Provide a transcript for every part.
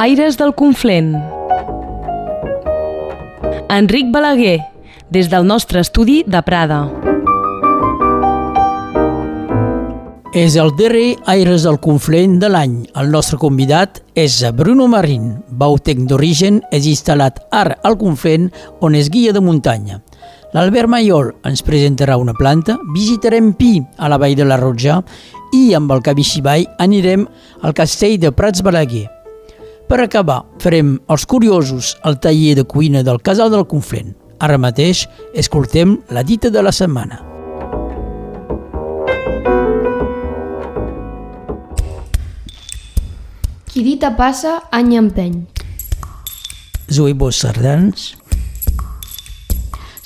Aires del Conflent. Enric Balaguer, des del nostre estudi de Prada. És el darrer Aires del Conflent de l'any. El nostre convidat és Bruno Marín, bautec d'origen, és instal·lat ara al Conflent, on és guia de muntanya. L'Albert Maiol ens presentarà una planta, visitarem Pi a la vall de la Rotja i amb el Cabixiball anirem al castell de Prats Balaguer. Per acabar, farem els curiosos al taller de cuina del Casal del Conflent. Ara mateix escoltem la dita de la setmana. Qui dita passa, any empeny. Zoe Bosch Sardans.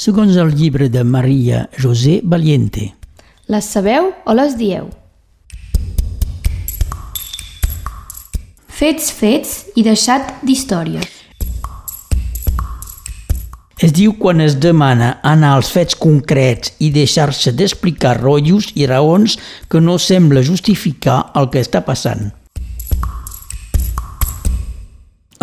Segons el llibre de Maria José Valiente. Les sabeu o les dieu? Fets, fets i deixat d'històries. Es diu quan es demana anar als fets concrets i deixar-se d'explicar rotllos i raons que no sembla justificar el que està passant.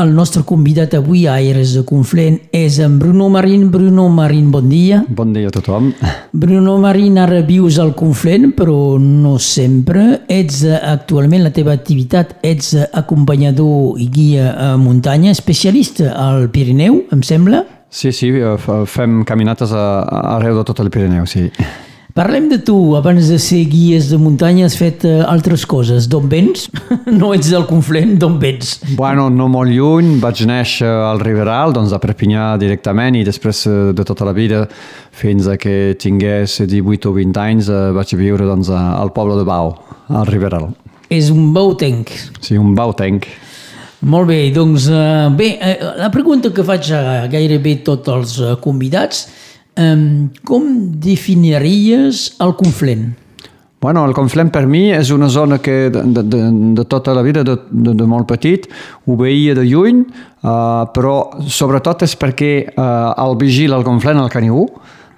El nostre convidat avui a Aires de Conflent és en Bruno Marín. Bruno Marín, bon dia. Bon dia a tothom. Bruno Marín, ara vius al Conflent, però no sempre. Ets eh, actualment la teva activitat, ets eh, acompanyador i guia a muntanya, especialista al Pirineu, em sembla? Sí, sí, eh, fem caminates a- arreu de tot el Pirineu, sí. Parlem de tu. Abans de ser guies de muntanya has fet eh, altres coses. D'on vens? no ets del Conflent, d'on vens? Bueno, no molt lluny, vaig néixer al Riberal, doncs a Perpinyà directament, i després eh, de tota la vida, fins a que tingués 18 o 20 anys, eh, vaig viure doncs, al poble de Bau, al Riberal. És un bautenc. Sí, un bautenc. Molt bé, doncs bé, la pregunta que faig a gairebé tots els convidats, eh, com definiries el Conflent? Bueno, el Conflent per mi és una zona que de, de, de, tota la vida, de, de, de molt petit, ho veia de lluny, uh, però sobretot és perquè uh, el vigila el Conflent al Canigú,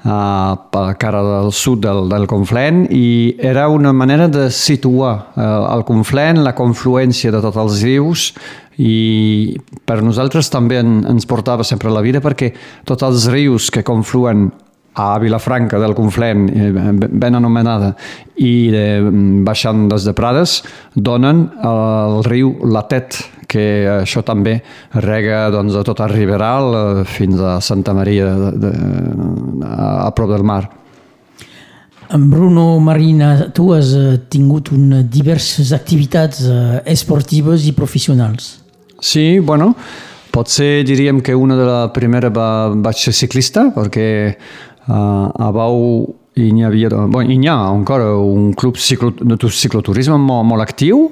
per la cara del sud del, del Conflent, i era una manera de situar uh, el Conflent, la confluència de tots els rius, i per nosaltres també en, ens portava sempre la vida perquè tots els rius que confluen a Vilafranca del Conflent, eh, ben anomenada, i de, baixant des de Prades, donen el riu Latet, que això també rega doncs, a tot el Riberal eh, fins a Santa Maria, de, de, a, a prop del mar. En Bruno Marina, tu has eh, tingut una, diverses activitats esportives i professionals. Sí, bueno, potser diríem que una de la primera va, vaig ser ciclista, perquè a Bau hi n'hi havia, bueno, hi ha encara un club ciclo, de tu- cicloturisme molt, molt actiu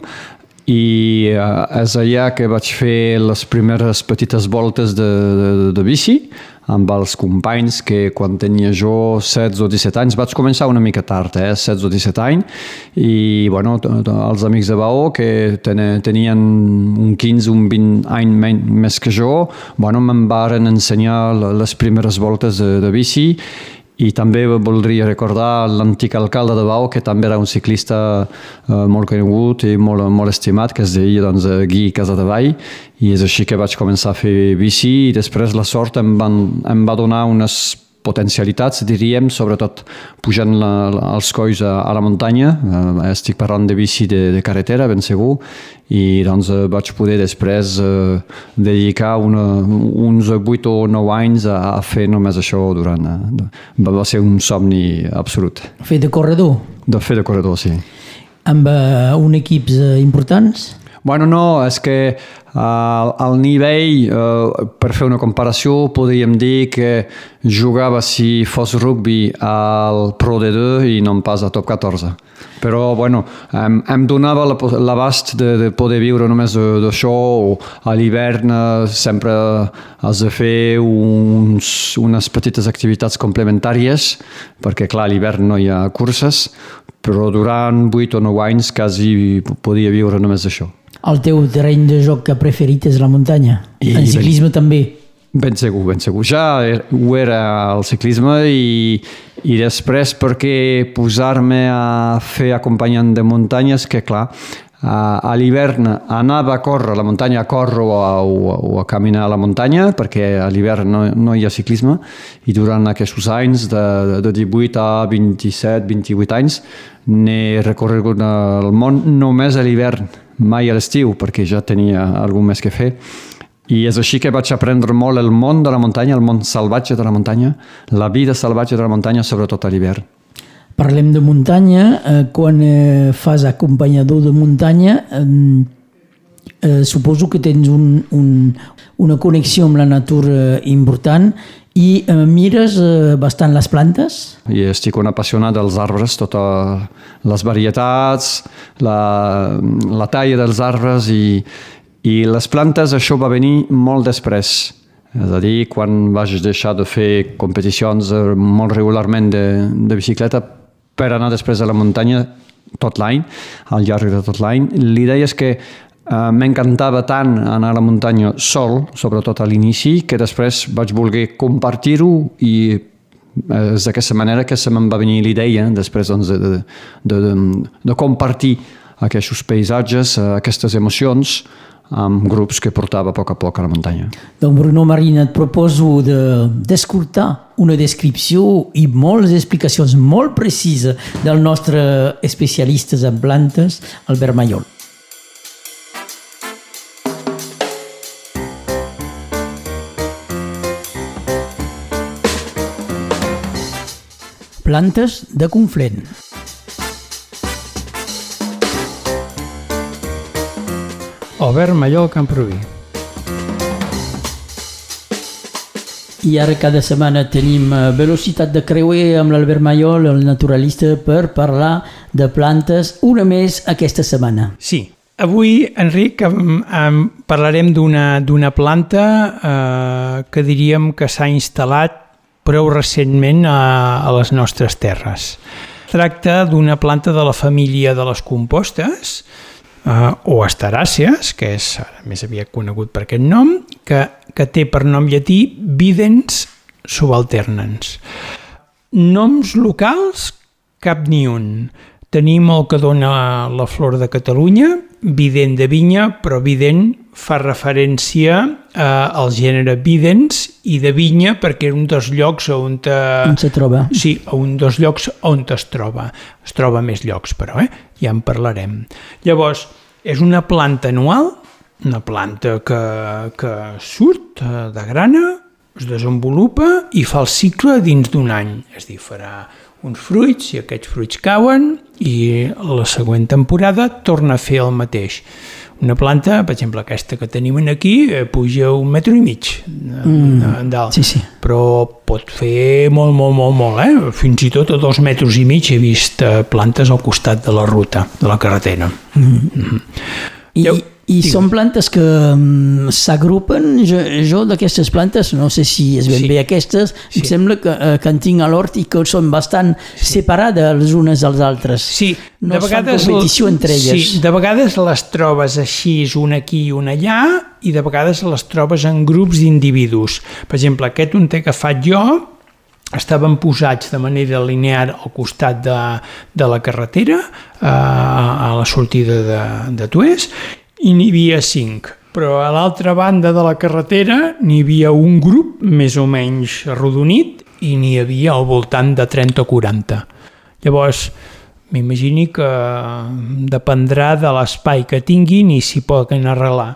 i uh, és allà que vaig fer les primeres petites voltes de, de, de bici amb els companys que quan tenia jo 16 o 17 anys, vaig començar una mica tard, eh, 16 o 17 anys, i bueno, els amics de Baó que tene- tenien un 15, un 20 anys més que jo, bueno, me'n varen ensenyar les primeres voltes de, de bici i també voldria recordar l'antic alcalde de Bau, que també era un ciclista eh, molt conegut i molt, molt estimat, que es deia doncs, Gui Casadevall, i és així que vaig començar a fer bici i després la sort em, van, em va donar unes potencialitats, diríem, sobretot pujant la, la, els colls a, a la muntanya. Eh, estic parlant de bici de, de carretera, ben segur, i doncs eh, vaig poder després eh, dedicar una, uns 8 o 9 anys a, a fer només això durant... Eh, va, ser un somni absolut. Fer de corredor, De fer de corredor, sí. amb eh, un equips eh, importants. Bueno, no, és que uh, al nivell, uh, per fer una comparació, podríem dir que jugava si fos rugby al Pro D2 i no pas a Top 14. Però, bueno, em, em donava l'abast de, de poder viure només d'això. o A l'hivern eh, sempre has de fer uns, unes petites activitats complementàries, perquè, clar, a l'hivern no hi ha curses, però durant 8 o 9 anys quasi podia viure només d'això. El teu terreny de joc que preferit és la muntanya. I en ciclisme també. Ben segur, ben segur. Ja er- ho era el ciclisme i, i després perquè posar-me a fer acompanyant de muntanyes, que clar, a, a l'hivern anava a córrer a la muntanya, a córrer o a, o, a, o a caminar a la muntanya, perquè a l'hivern no, no hi ha ciclisme, i durant aquests anys, de, de 18 a 27, 28 anys, n'he recorregut el món només a l'hivern, mai a l'estiu, perquè ja tenia alguna més que fer. I és així que vaig aprendre molt el món de la muntanya, el món salvatge de la muntanya, la vida salvatge de la muntanya, sobretot a l'hivern. Parlem de muntanya, eh, quan eh, fas acompanyador de muntanya, eh, suposo que tens un, un, una connexió amb la natura important i eh, mires eh, bastant les plantes? I estic un apassionat dels arbres, totes les varietats, la, la talla dels arbres i, i les plantes, això va venir molt després. És a dir, quan vaig deixar de fer competicions eh, molt regularment de, de bicicleta per anar després a la muntanya tot l'any, al llarg de tot l'any. L'idea és que uh, m'encantava tant anar a la muntanya sol, sobretot a l'inici, que després vaig voler compartir-ho i és d'aquesta manera que se me'n va venir l'idea després doncs, de, de, de, de compartir aquests paisatges, eh, aquestes emocions amb grups que portava a poc a poc a la muntanya. Doncs Bruno Marín, et proposo d'escoltar de, una descripció i moltes explicacions molt precises del nostre especialista en plantes, Albert Mayol. Plantes de Conflent. Albert Mallol Camproví. I ara cada setmana tenim eh, velocitat de creuer amb l'Albert Mayol, el naturalista, per parlar de plantes una més aquesta setmana. Sí, avui, Enric, em, em parlarem d'una planta eh, que diríem que s'ha instal·lat prou recentment a, a les nostres terres. Tracta d'una planta de la família de les compostes, uh, o asteràcies, que és més aviat conegut per aquest nom, que, que té per nom llatí videns subalternans. Noms locals, cap ni un. Tenim el que dona la flor de Catalunya, vident de vinya, però vident fa referència eh, al gènere videns i de vinya perquè és un dels llocs on... Te... On se troba. Sí, un dels llocs on es troba. Es troba més llocs, però, eh? Ja en parlarem. Llavors, és una planta anual, una planta que, que surt eh, de grana, es desenvolupa i fa el cicle dins d'un any. És a dir, farà uns fruits i aquests fruits cauen i la següent temporada torna a fer el mateix. Una planta, per exemple, aquesta que tenim aquí, eh, puja un metro i mig de, mm, dalt. Sí, sí. Però pot fer molt, molt, molt, molt, eh? Fins i tot a dos metres i mig he vist eh, plantes al costat de la ruta, de la carretera. Mm. Mm -hmm. I, i Digues. són plantes que um, s'agrupen, jo, jo d'aquestes plantes, no sé si es ben sí. bé aquestes, sí. em sembla que, uh, que en tinc a l'hort i que són bastant sí. separades les unes dels altres. Sí, no de vegades... competició entre elles. Sí, de vegades les trobes així, una aquí i una allà, i de vegades les trobes en grups d'individus. Per exemple, aquest un té agafat jo, estaven posats de manera linear al costat de, de la carretera, a, a la sortida de, de Tués, i n'hi havia cinc. Però a l'altra banda de la carretera n'hi havia un grup més o menys arrodonit i n'hi havia al voltant de 30 o 40. Llavors, m'imagini que dependrà de l'espai que tinguin i s'hi poden arrelar.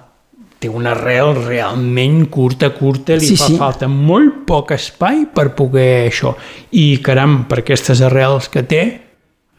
Té una arrel realment curta, curta, li Sí, fa sí. falta molt poc espai per poder això. I caram, per aquestes arrels que té,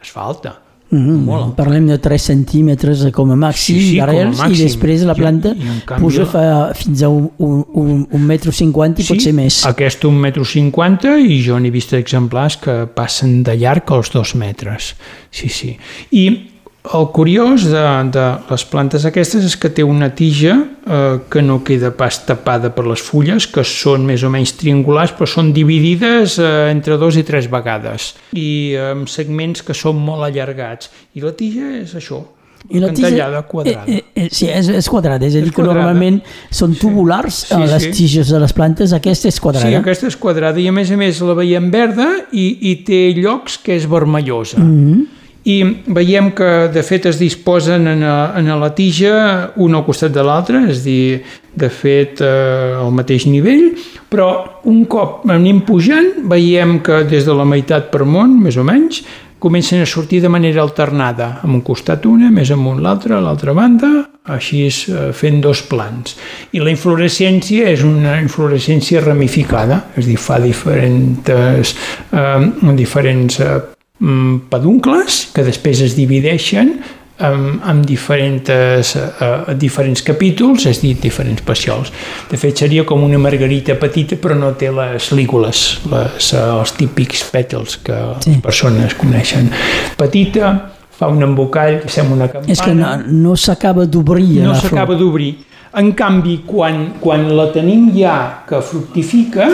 es falta. Mm -hmm. Parlem de 3 centímetres com a màxim Sí, sí, com a d'arrels i després la I- planta i en canvi puja fa fins a un, un, un, un metro cinquanta i pot ser més. Aquest un metro cinquanta i jo n'he vist exemplars que passen de llarg als dos metres. Sí, sí. I el curiós de, de les plantes aquestes és que té una tija eh, que no queda pas tapada per les fulles, que són més o menys triangulars, però són dividides eh, entre dos i tres vegades, i amb segments que són molt allargats. I la tija és això, I la tija, quadrada. Eh, eh, eh, sí, és, és quadrada, és a dir, És que normalment són tubulars Sí, eh, les sí. tiges de les plantes, aquesta és quadrada. Sí, aquesta és quadrada i a més a més la veiem verda i, i té llocs que és vermellosa. Mm -hmm. I veiem que de fet es disposen en, a, en a la tija un al costat de l'altre, és dir, de fet eh, al mateix nivell, però un cop anem pujant veiem que des de la meitat per món, més o menys, comencen a sortir de manera alternada, amb un costat una, més amunt l'altra, a l'altra banda, així és eh, fent dos plans. I la inflorescència és una inflorescència ramificada, és a dir, fa diferents, eh, diferents eh, peduncles que després es divideixen amb, amb diferents, uh, diferents capítols, és dir, diferents peciols. De fet, seria com una margarita petita, però no té les lígules, les, uh, els típics pètals que sí. les persones coneixen. Petita, fa un embocall, sembla una campana... És que no, no s'acaba d'obrir. No s'acaba d'obrir. En canvi, quan, quan la tenim ja que fructifica,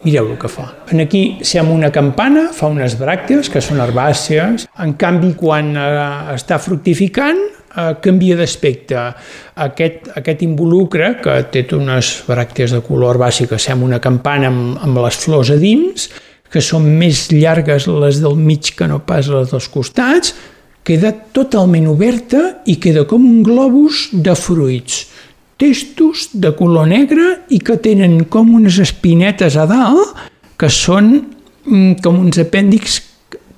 Mireu el que fa. En aquí sembla una campana, fa unes bràctees que són herbàcies. En canvi, quan eh, està fructificant, eh, canvia d'aspecte. Aquest, aquest involucre, que té unes bràctees de color herbàcia que sembla una campana amb, amb les flors a dins, que són més llargues les del mig que no pas les dels costats, queda totalment oberta i queda com un globus de fruits testos de color negre i que tenen com unes espinetes a dalt que són mm, com uns apèndix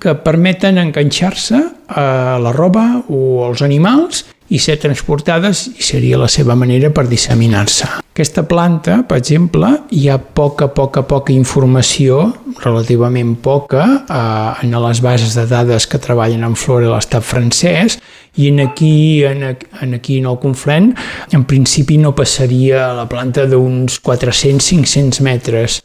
que permeten enganxar-se a la roba o als animals i ser transportades i seria la seva manera per disseminar-se. Aquesta planta, per exemple, hi ha poca, poca, poca informació, relativament poca, eh, en les bases de dades que treballen en flora de l'estat francès, i en aquí, en, en aquí en el Conflent, en principi no passaria la planta d'uns 400-500 metres,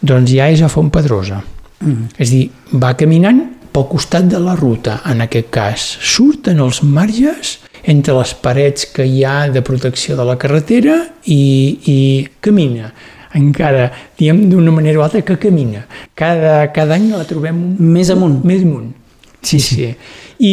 doncs ja és a Font Pedrosa. Mm. És dir, va caminant pel costat de la ruta, en aquest cas. Surt en els marges entre les parets que hi ha de protecció de la carretera i, i camina encara, diem d'una manera o altra, que camina. Cada, cada any la trobem... Més amunt. Més amunt. Sí, sí. sí. I,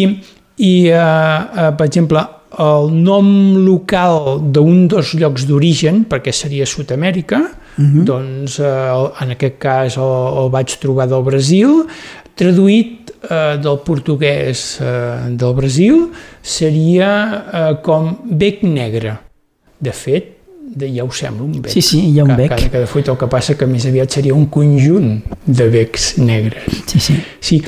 i uh, uh, per exemple, el nom local d'un dels llocs d'origen, perquè seria Sud-amèrica, uh mhm. -huh. doncs uh, en aquest cas el, el vaig trobar del Brasil, traduït eh, del portuguès eh, del Brasil seria eh, com bec negre. De fet, de, ja ho sembla, un bec. Sí, sí, hi ha un bec. Cada, cada fruit el que passa que més aviat seria un conjunt de becs negres. Sí, sí. Sí,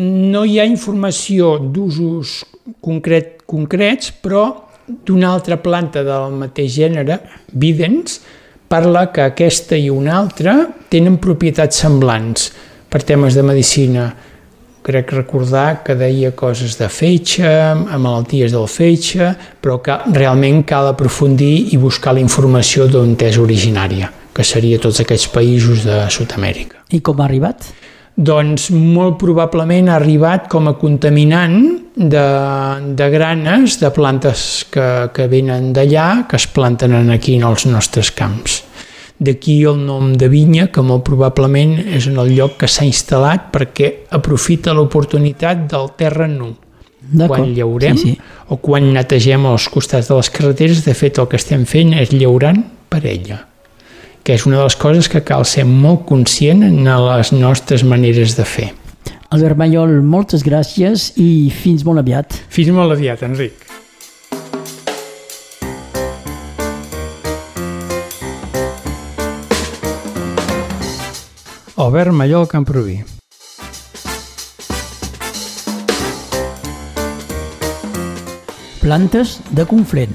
no hi ha informació d'usos concret, concrets, però d'una altra planta del mateix gènere, Videns, parla que aquesta i una altra tenen propietats semblants per temes de medicina crec recordar que deia coses de fetge, a malalties del fetge, però que realment cal aprofundir i buscar la informació d'on és originària, que seria tots aquests països de Sud-amèrica. I com ha arribat? Doncs molt probablement ha arribat com a contaminant de, de granes de plantes que, que venen d'allà, que es planten aquí en els nostres camps. D'aquí el nom de vinya, que molt probablement és en el lloc que s'ha instal·lat perquè aprofita l'oportunitat del terra nu. Quan llaurem sí, sí. o quan netegem els costats de les carreteres, de fet el que estem fent és llaurant per ella que és una de les coses que cal ser molt conscient en les nostres maneres de fer. Albert Mayol, moltes gràcies i fins molt aviat. Fins molt aviat, Enric. Albert Mallol Camproví. Plantes de Conflent.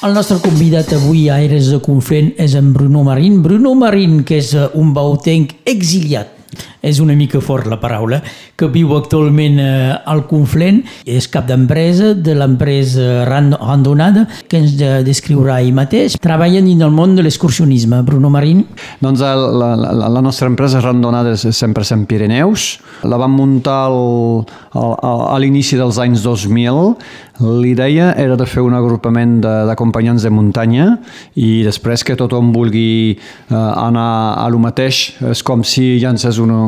El nostre convidat avui a Aires de Conflent és en Bruno Marín. Bruno Marín, que és un bautenc exiliat és una mica fort la paraula, que viu actualment eh, al Conflent, és cap d'empresa de l'empresa Randonada, que ens descriurà ell mateix. Treballen en el món de l'excursionisme. Bruno Marín? Doncs la, la, la nostra empresa Randonada és 100% Pirineus. La vam muntar al, al, a l'inici dels anys 2000 L'idea era de fer un agrupament d'acompanyants de, de muntanya i després que tothom vulgui eh, anar a lo mateix, és com si llances una,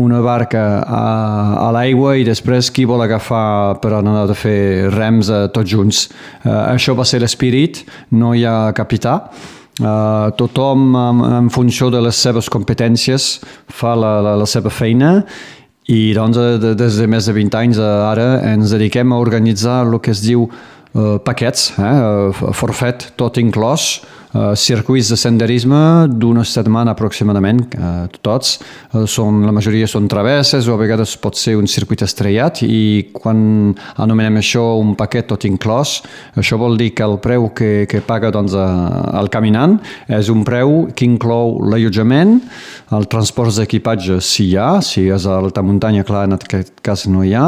una barca a, a l'aigua i després qui vol agafar per anar a fer rems eh, tots junts. Eh, això va ser l'espírit, no hi ha capità, Uh, tothom, en, en funció de les seves competències, fa la, la, la seva feina i doncs, de, des de més de 20 anys ara ens dediquem a organitzar el que es diu uh, paquets, eh, forfet tot inclòs, uh, circuits de senderisme d'una setmana aproximadament, uh, tots. Uh, són, la majoria són travesses o a vegades pot ser un circuit estrellat i quan anomenem això un paquet tot inclòs, això vol dir que el preu que, que paga doncs, el caminant és un preu que inclou l'allotjament, el transport d'equipatge si hi ha, si és a alta muntanya, clar, en aquest cas no hi ha,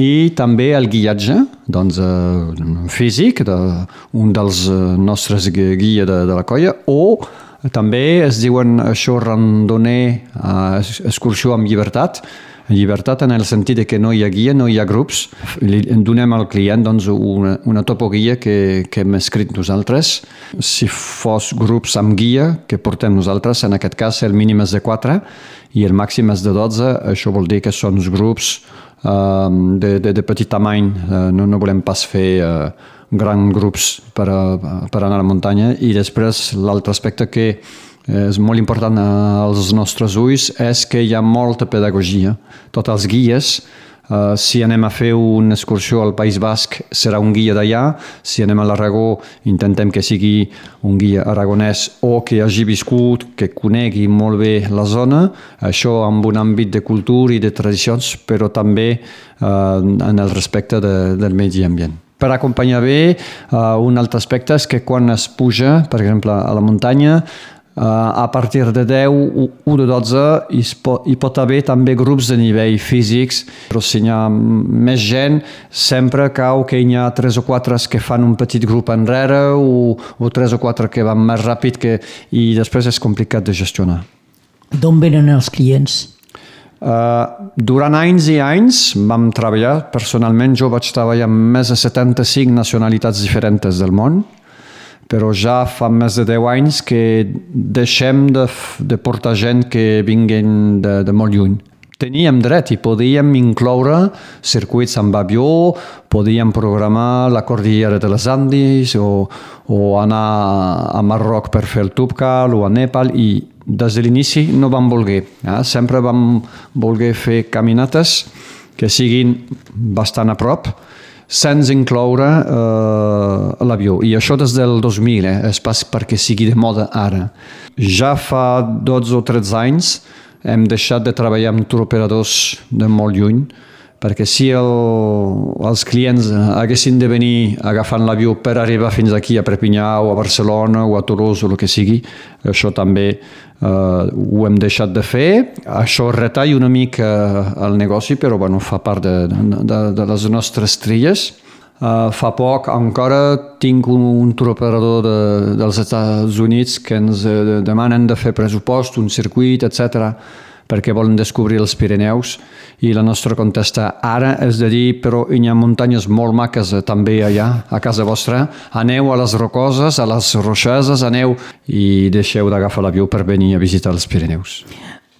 i també el guiatge doncs, eh, físic d'un de, dels eh, nostres guia de, de la colla o també es diuen això randonner, eh, excursió amb llibertat, llibertat en el sentit de que no hi ha guia, no hi ha grups. Li donem al client doncs, una, una topoguia que, que hem escrit nosaltres. Si fos grups amb guia que portem nosaltres, en aquest cas el mínim és de 4 i el màxim és de 12, això vol dir que són grups de, de, de petit tamany, eh, no, no volem pas fer uh, grans grups per, a, per anar a la muntanya i després l'altre aspecte que és molt important als nostres ulls és que hi ha molta pedagogia. Tots els guies Uh, si anem a fer una excursió al País Basc, serà un guia d'allà. Si anem a l'Aragó, intentem que sigui un guia aragonès o que hagi viscut, que conegui molt bé la zona, això amb un àmbit de cultura i de tradicions, però també uh, en el respecte de, del medi ambient. Per acompanyar bé, uh, un altre aspecte és que quan es puja, per exemple, a la muntanya, a partir de 10, 1 de 12, hi pot, hi pot haver també grups de nivell físics, però si hi ha més gent, sempre cau que hi ha 3 o 4 que fan un petit grup enrere o, o 3 o 4 que van més ràpid que, i després és complicat de gestionar. D'on venen els clients? Uh, durant anys i anys vam treballar, personalment jo vaig treballar amb més de 75 nacionalitats diferents del món, però ja fa més de 10 anys que deixem de, de portar gent que vinguin de, de molt lluny. Teníem dret i podíem incloure circuits amb avió, podíem programar la cordillera de les Andes o, o anar a Marroc per fer el Tubcal o a Nepal i des de l'inici no vam voler. Eh? Sempre vam voler fer caminates que siguin bastant a prop, sense incloure eh, l'avió. I això des del 2000, eh, és pas perquè sigui de moda ara. Ja fa 12 o 13 anys hem deixat de treballar amb turoperadors de molt lluny, perquè si el, els clients haguessin de venir agafant l'avió per arribar fins aquí a Perpinyà o a Barcelona o a Toulouse o el que sigui, això també eh, ho hem deixat de fer. Això retalla una mica el negoci, però bueno, fa part de, de, de les nostres trilles. Uh, fa poc encara tinc un, un turoperador de, dels Estats Units que ens uh, demanen de fer pressupost, un circuit, etc perquè volen descobrir els Pirineus i la nostra contesta ara és de dir però hi ha muntanyes molt maques eh, també allà a casa vostra aneu a les rocoses, a les roxeses aneu i deixeu d'agafar l'avió per venir a visitar els Pirineus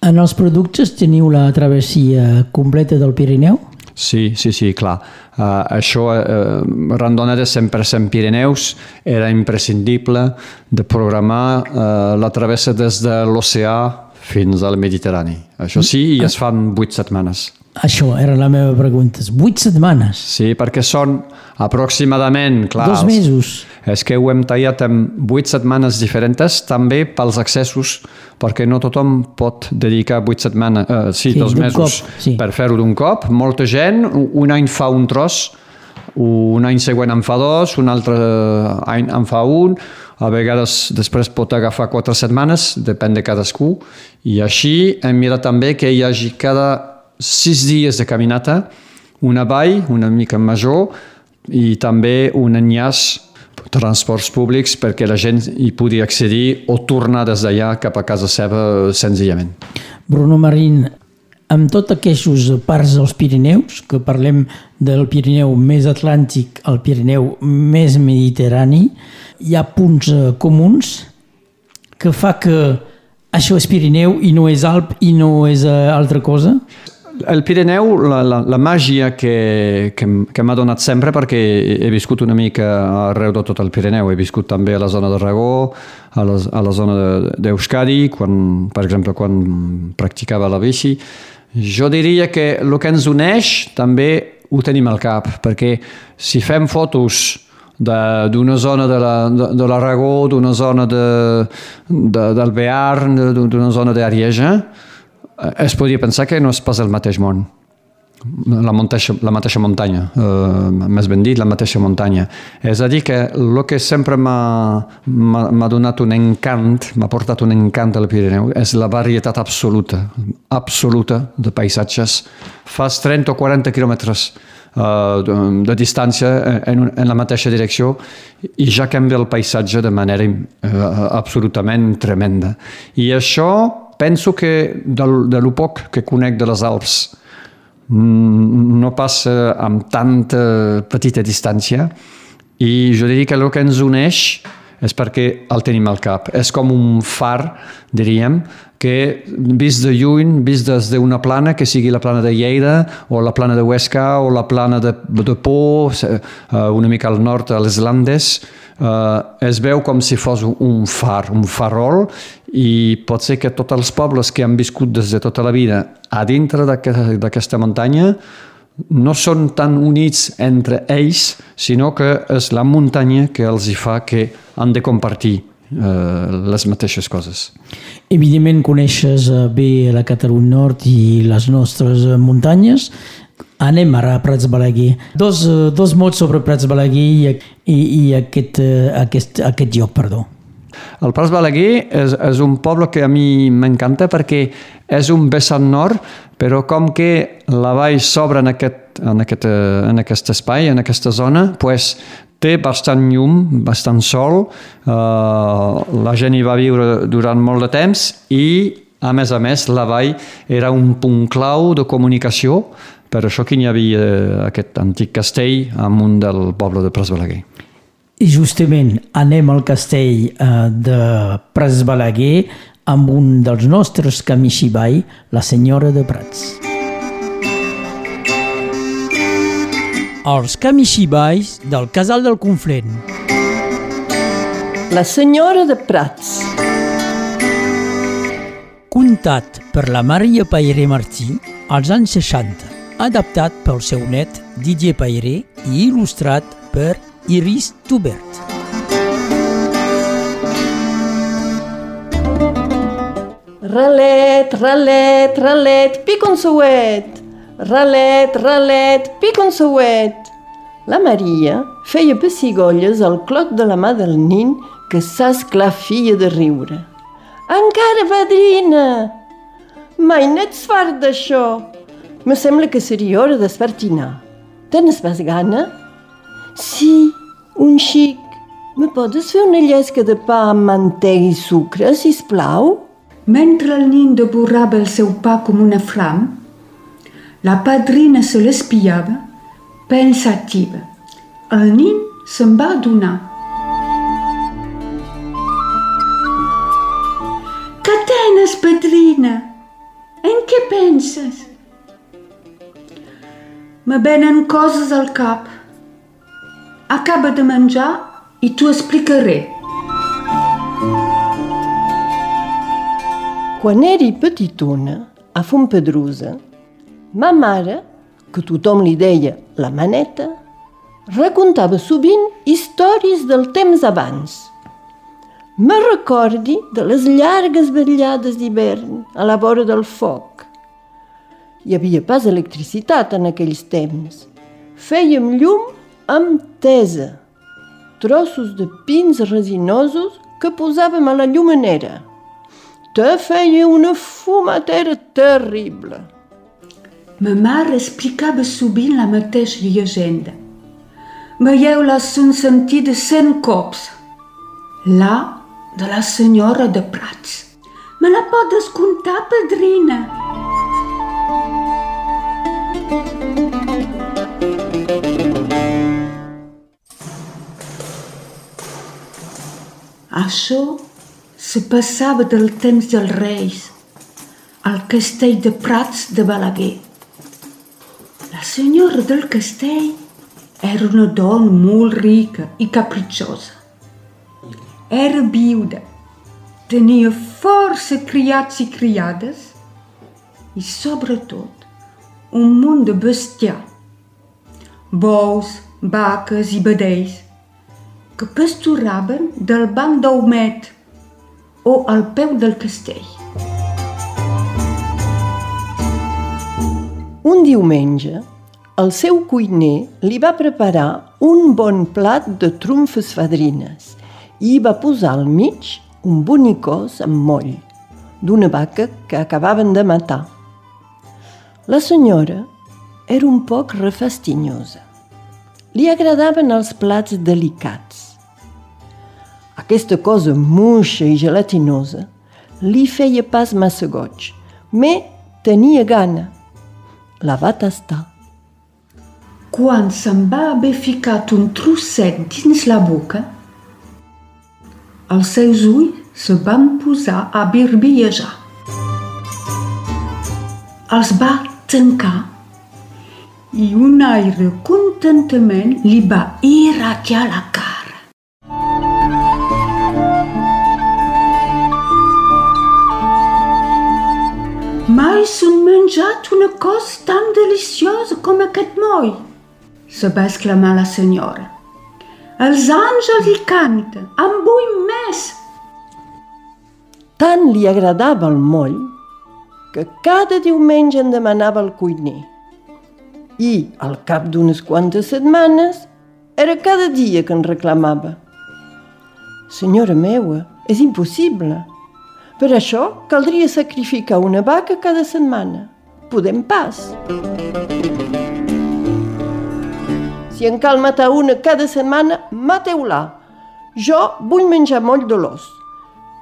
En els productes teniu la travessia completa del Pirineu? Sí, sí, sí, clar. Uh, això, uh, randonada 100% Pirineus, era imprescindible de programar uh, la travessa des de l'oceà fins al Mediterrani. Això sí, i es fan vuit setmanes. Això era la meva pregunta. Vuit setmanes? Sí, perquè són aproximadament... Clar, Dos mesos. És que ho hem tallat en vuit setmanes diferents, també pels accessos, perquè no tothom pot dedicar vuit setmanes, eh, sí, sí, dos mesos cop, sí. per fer-ho d'un cop. Molta gent, un any fa un tros, un any següent en fa dos, un altre any en fa un, a vegades després pot agafar quatre setmanes, depèn de cadascú, i així hem mirat també que hi hagi cada sis dies de caminata, una vall una mica major i també un enllaç transports públics perquè la gent hi pugui accedir o tornar des d'allà cap a casa seva senzillament. Bruno Marín, amb tots aquests parts dels Pirineus, que parlem del Pirineu més atlàntic al Pirineu més mediterrani, hi ha punts uh, comuns que fa que això és Pirineu i no és Alp i no és uh, altra cosa? El Pirineu, la, la, la màgia que, que, que m'ha donat sempre, perquè he viscut una mica arreu de tot el Pirineu, he viscut també a la zona de Ragó, a a la zona d'Euskadi, quan, per exemple, quan practicava la bici. Jo diria que el que ens uneix també ho tenim al cap, perquè si fem fotos d'una zona de la, l'Aragó, d'una zona de, de, del Bearn, d'una zona d'Arieja, eh, es podria pensar que no és pas el mateix món la, mateixa, la mateixa muntanya, eh, més ben dit, la mateixa muntanya. És a dir, que el que sempre m'ha donat un encant, m'ha portat un encant al Pirineu, és la varietat absoluta, absoluta de paisatges. Fas 30 o 40 quilòmetres uh, de, de distància en, en la mateixa direcció i ja canvia el paisatge de manera uh, absolutament tremenda. I això penso que del, de lo poc que conec de les Alps no passa amb tanta petita distància i jo diria que el que ens uneix és perquè el tenim al cap. És com un far, diríem, que vist de lluny, vist des d'una plana, que sigui la plana de Lleida, o la plana de Huesca, o la plana de, de Po, eh, una mica al nord, a les Landes, eh, es veu com si fos un far, un farol, i pot ser que tots els pobles que han viscut des de tota la vida a dintre d'aquesta muntanya no són tan units entre ells, sinó que és la muntanya que els hi fa que han de compartir eh, les mateixes coses. Evidentment coneixes eh, bé la Catalunya Nord i les nostres eh, muntanyes. Anem ara a Prats Balaguer. Dos, dos mots sobre Prats Balaguer i, i, i aquest, aquest, aquest lloc, perdó. El Prats Balaguer és, és un poble que a mi m'encanta perquè és un vessant nord, però com que la vall s'obre en, aquest, en, aquest, en aquest espai, en aquesta zona, pues, té bastant llum, bastant sol, eh, la gent hi va viure durant molt de temps i, a més a més, la vall era un punt clau de comunicació, per això que hi havia aquest antic castell amunt del poble de Pras Balaguer. I justament anem al castell eh, de Pras Balaguer amb un dels nostres camixibai, la senyora de Prats. Els camixibais del casal del Conflent. La senyora de Prats. Contat per la Maria Pairé Martí als anys 60, adaptat pel seu net Didier Pairé i il·lustrat per Iris Tubert. Ralet, ralet, ralet, pic un souet. Ralet, ralet, pic un souet. La Maria feia pessigolles al clot de la mà del nin que s'esclafia de riure. Encara, padrina! Mai n'ets fart d'això. Me sembla que seria hora d'espertinar. Tens pas gana? Sí, un xic. Me podes fer una llesca de pa amb mantega i sucre, si plau? Mentre el nin devorava el seu pa com una flam, la padrina se l'espiava, pensativa. El nin se'n va adonar. Que tens, padrina? En què penses? Me venen coses al cap acaba de menjar i t'ho explicaré. Quan eri petitona, a Fontpedrusa, ma mare, que tothom li deia la maneta, raccontava sovint històries del temps abans. Me recordi de les llargues vetllades d'hivern a la vora del foc. Hi havia pas electricitat en aquells temps. Fèiem llum amb tesa, trossos de pins resinosos que posàvem a la llumenera. Te feia una fumatera terrible. Ma mare explicava sovint la mateixa llegenda. Veieu-la son sentida cent cops. La de la senyora de Prats. Me la podes contar, padrina? Això se passava del temps dels reis, al castell de Prats de Balaguer. La senyora del castell era una dona molt rica i capritxosa. Era viuda, tenia força criats i criades i, sobretot, un munt de bestiar, bous, vaques i vedells, que pasturaven del banc d'Aumet o al peu del castell. Un diumenge, el seu cuiner li va preparar un bon plat de trumfes fadrines i hi va posar al mig un bonicós amb moll d'una vaca que acabaven de matar. La senyora era un poc refastinyosa. Li agradaven els plats delicats. Aquesta cosa muixa i gelatinosa li feia pas massa goig, me tenia gana. La va tastar. Quan se'n va haver ficat un trosset dins la boca, els seus ulls se van posar a birbillejar. Els va tancar i un aire contentament li va irradiar la Mai s'han menjat una cosa tan deliciosa com aquest moll, se va exclamar la senyora. Els àngels hi canten, en vull més. Tant li agradava el moll que cada diumenge en demanava el cuiner. I, al cap d'unes quantes setmanes, era cada dia que en reclamava. Senyora meua, és impossible. Per això caldria sacrificar una vaca cada setmana. Podem pas. Si en cal matar una cada setmana, mateu-la. Jo vull menjar moll de l'os.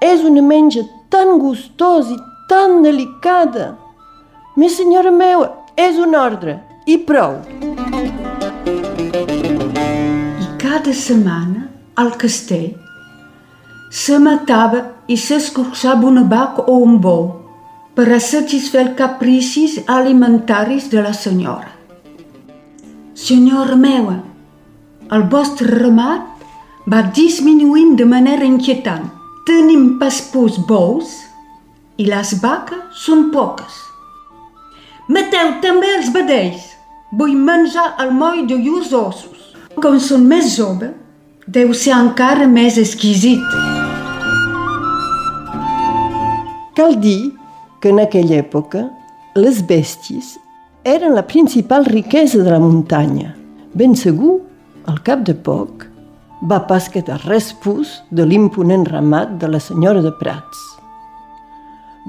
És una menja tan gustós i tan delicada. Mi senyora meua, és un ordre, i prou. I cada setmana, al castell, se matava i s'escorçava una vaca o un bou per a satisfer els capricis alimentaris de la senyora. Senyora meua, el vostre ramat va disminuint de manera inquietant. Tenim pas pus bous i les vaques són poques. Mateu també els vedells. Vull menjar el moll de llurs ossos. Com són més joves, deu ser encara més exquisit. Cal dir que en aquella època les bèsties eren la principal riquesa de la muntanya. Ben segur, al cap de poc, va pas quedar res pus de l'imponent ramat de la senyora de Prats.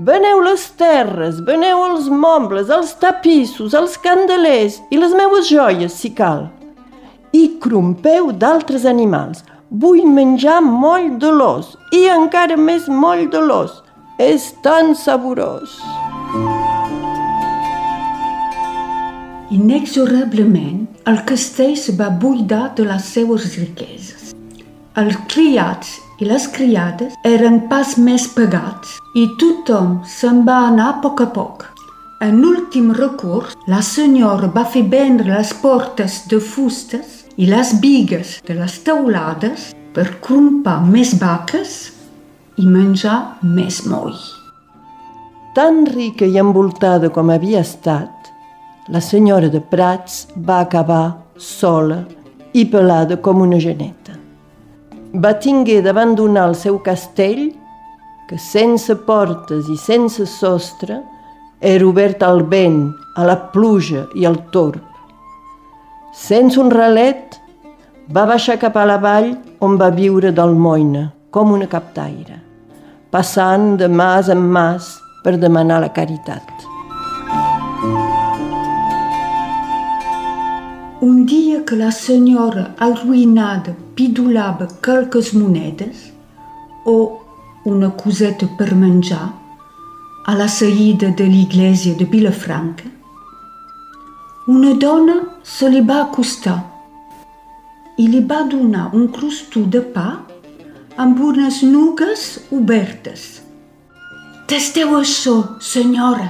Veneu les terres, veneu els mobles, els tapissos, els candelers i les meues joies, si cal. I crompeu d'altres animals. Vull menjar moll de l'os i encara més moll de l'os. És tan saborós. Inexorablement, el castell se va buidar de les seues riqueses. Els criats i les criades eren pas més pagats i tothom se'n va anar a poc a poc. En últim recurs, la senyora va fer vendre les portes de fustes i les bigues de les teulades per crompar més vaques i menjar més moll. Tan rica i envoltada com havia estat, la senyora de Prats va acabar sola i pelada com una geneta. Va tinguer d'abandonar el seu castell, que sense portes i sense sostre era obert al vent, a la pluja i al torb. Sense un ralet, va baixar cap a la vall on va viure d'almoina, com una captaire passant de mas en mas per demanar la caritat. Un dia que la senyora arruïnada pidolava quelques monedes o una coseta per menjar a la saïda de l'església de Vilafranca, una dona se li va acostar i li va donar un crostó de pa amb unes nugues obertes. Tasteu això, senyora.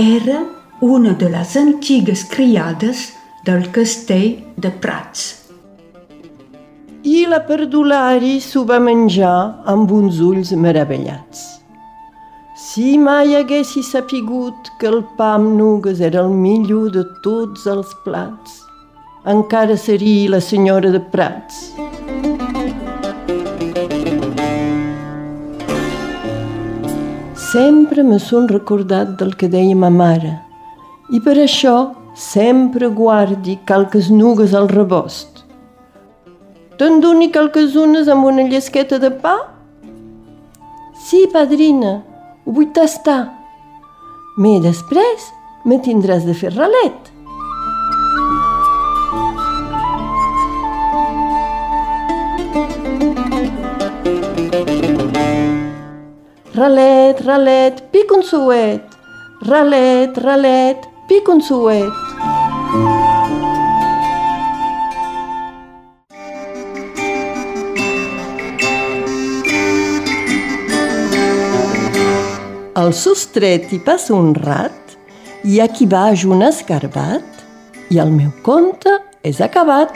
Era una de les antigues criades del castell de Prats. I la perdulari s'ho va menjar amb uns ulls meravellats. Si mai haguessi sapigut que el pa amb nugues era el millor de tots els plats, encara seria la senyora de Prats. Sempre me son recordat del que deia ma mare i per això sempre guardi calques nugues al rebost. Te'n doni calques unes amb una llesqueta de pa? Sí, padrina, ho vull tastar. Me després me tindràs de fer ralet. Ralet, ralet, pic un suet. Ralet, ralet, pic un suet. Al sostret hi passa un rat, i a qui va un escarbat, i el meu conte és acabat.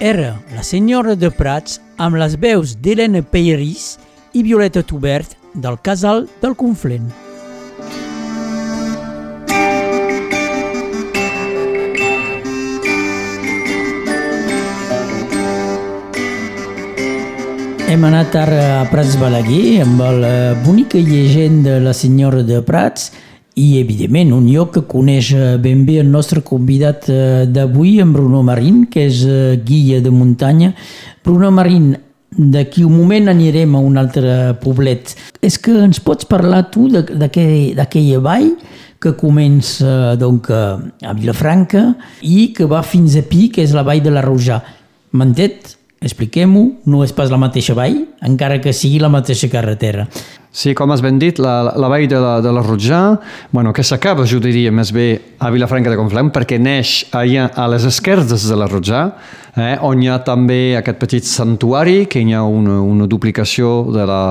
Era la senyora de Prats amb les veus d'Helena Peiris i Violeta Tubert del casal del Conflent. Hem anat ara a Prats Balaguer amb la bonica llegenda de la senyora de Prats i, evidentment, un lloc que coneix ben bé el nostre convidat eh, d'avui, en Bruno Marín, que és eh, guia de muntanya. Bruno Marín, d'aquí un moment anirem a un altre poblet. És que ens pots parlar tu d'aquella vall que comença donc, a Vilafranca i que va fins a Pi, que és la vall de la Rojà. M'entens? Expliquem-ho, no és pas la mateixa vall, encara que sigui la mateixa carretera. Sí, com has ben dit, la, la vall de la, de la Rotjà, bueno, que s'acaba, jo diria, més bé a Vilafranca de Conflent, perquè neix allà a les esquerdes de la Rotjà, eh, on hi ha també aquest petit santuari, que hi ha una, una duplicació de la,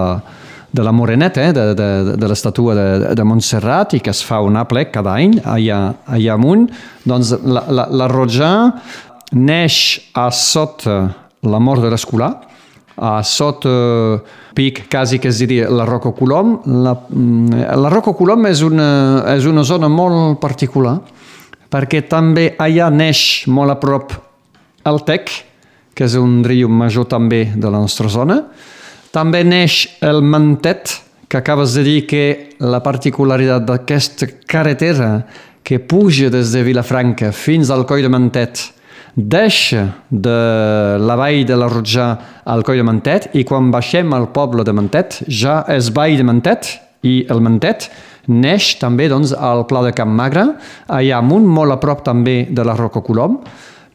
de la Moreneta, eh, de, de, de l'estatua de, de Montserrat, i que es fa un aplec cada any allà, allà amunt. Doncs la, la, la Rotjà neix a sota la mort de l'escolà, a sota pic quasi que es diria la Roca Colom. La, mm, la Roca Colom és una, és una zona molt particular perquè també allà neix molt a prop el Tec, que és un riu major també de la nostra zona. També neix el Mantet, que acabes de dir que la particularitat d'aquesta carretera que puja des de Vilafranca fins al Coll de Mantet deixa de la vall de la Rotjà al Coll de Mantet i quan baixem al poble de Mantet ja és vall de Mantet i el Mantet neix també doncs, al Pla de Camp Magre, allà amunt, molt a prop també de la Roca Colom,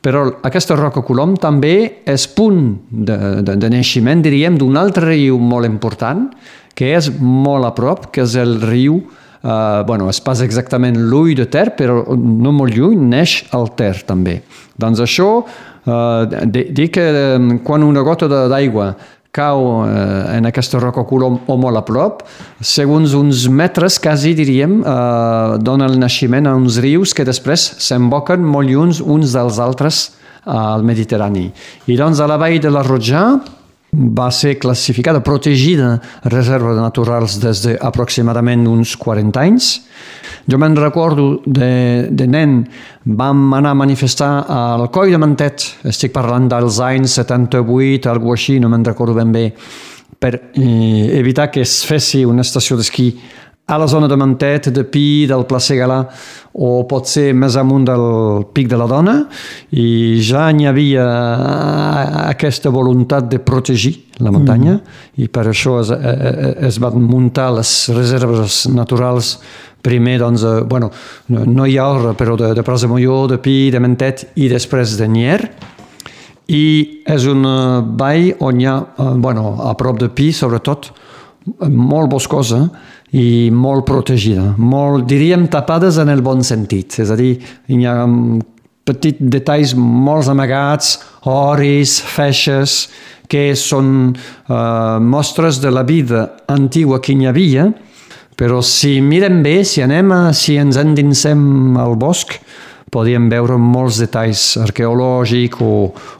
però aquesta Roca Colom també és punt de, de, de naixement, diríem, d'un altre riu molt important, que és molt a prop, que és el riu Uh, bueno, es passa exactament l'ull de Ter, però no molt lluny neix el Ter també. Doncs això, uh, dir que um, quan una gota d'aigua cau eh, en aquesta roca colom o molt a prop, segons uns metres, quasi diríem, eh, dona el naixement a uns rius que després s'emboquen molt lluny uns dels altres al Mediterrani. I doncs a la vall de la Rotjà, va ser classificada, protegida reserva de naturals des d'aproximadament uns 40 anys. Jo me'n recordo de, de nen, vam anar a manifestar al Coll de Mantet, estic parlant dels anys 78, alguna així, no me'n recordo ben bé, per eh, evitar que es fessi una estació d'esquí a la zona de Mantet, de Pi, del Pla Segalà, o pot ser més amunt del Pic de la Dona, i ja n'hi havia aquesta voluntat de protegir la muntanya, mm. i per això es, eh, eh, es van muntar les reserves naturals primer, doncs, eh, bueno, no hi ha hora, però de, de Prats de Molló, de Pi, de Mentet i després de Nier, i és un vall on hi ha, bueno, a prop de Pi, sobretot, molt boscosa, i molt protegida, molt, diríem, tapades en el bon sentit. És a dir, hi ha petits detalls molt amagats, oris, feixes, que són uh, mostres de la vida antigua que hi havia, Però si mirem bé, si anem, a, si ens endinsem al bosc, podíem veure molts detalls arqueològics o,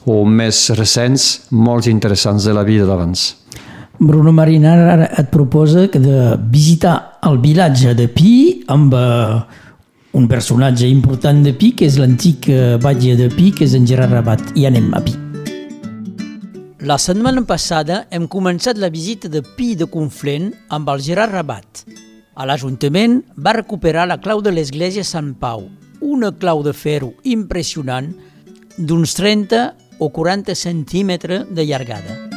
o més recents, molt interessants de la vida d'abans. Bruno Marina ara et proposa que de visitar el vilatge de Pi amb eh, un personatge important de Pi, que és l'antic eh, batlle de Pi, que és en Gerard Rabat. I anem a Pi. La setmana passada hem començat la visita de Pi de Conflent amb el Gerard Rabat. A l'Ajuntament va recuperar la clau de l'església Sant Pau, una clau de ferro impressionant d'uns 30 o 40 centímetres de llargada.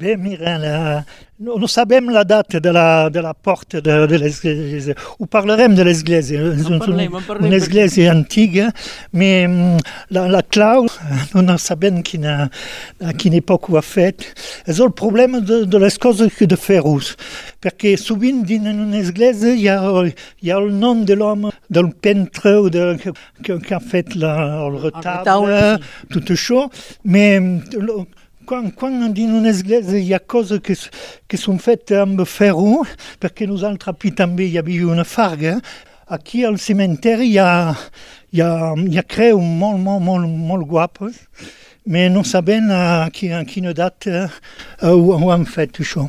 Si bé, mira, la, no, no sabem la data de la, de la porta de, de l'església. Ho parlarem de l'església. És un- parlem, en parlem, una església antiga, però mm, la, la clau, no, no sabem quina, a quina època ho ha fet. És el problema de, de les coses de ferros, perquè sovint dins una església hi ha, hi ha el nom de l'home, del pentre o de, que, que, que ha fet la, el retable, retaule, tot això, però quan, quan dins una església hi ha coses que, que són fetes amb ferro, perquè nosaltres aquí també hi havia una farga, aquí al cimenteri hi ha, hi ha, hi ha creus molt, molt, molt, molt guapes, però no sabem a, qui- a quina data eh, ho, ho han fet això.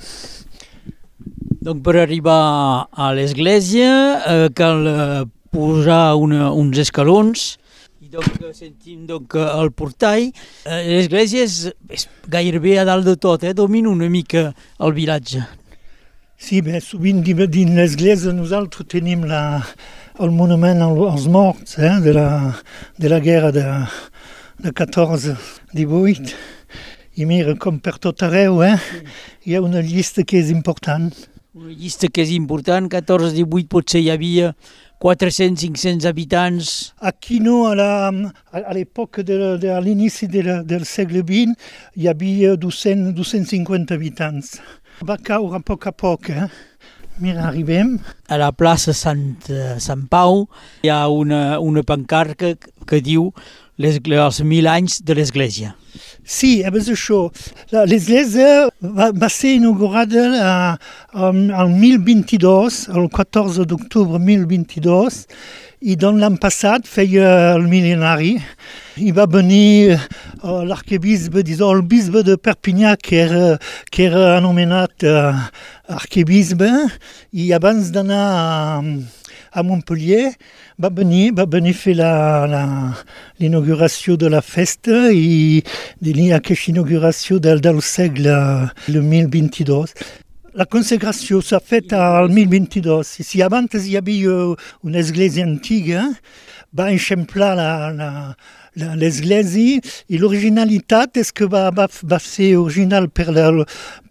Donc per arribar a l'església eh, cal eh, posar una, uns escalons donc sentim donc, el portall. Eh, l'església és, és gairebé a dalt de tot, eh? domina una mica el vilatge. Sí, bé, sovint di- dins l'església nosaltres tenim la, el monument al- als morts eh, de, la, de la guerra de, de 14-18. I mira, com per tot arreu, eh, hi ha una llista que és important. Una llista que és important, 14-18 potser hi havia 400-500 habitants. Aquí no, a la- a a l'època de, de, l'inici de la- del segle XX, hi havia 200, 250 habitants. Va caure a poc a poc, eh? Mira, arribem. A la plaça Sant, eh, Sant Pau hi ha una, una pancarta que, que diu els mil anys de l'església. Sí, és això. La- L'església va, va ser inaugurada al 1022, el 14 d'octubre 1022, i doncs l'any passat feia el mil·lenari. I va venir uh, l'arquebisbe, disons, bisbe de Perpinyà, que era, que era anomenat uh, arquebisbe, i abans d'anar a, a Montpellier, va venir, va venir fer la- la- l'inauguració de la festa i de l'hi- aquesta inauguració del, del segle el 1022. La consagració s'ha fet al 1022. I si abans hi havia una església antiga, va eixamplar la, la, la, l'església i l'originalitat és que va, va, va ser original per, la,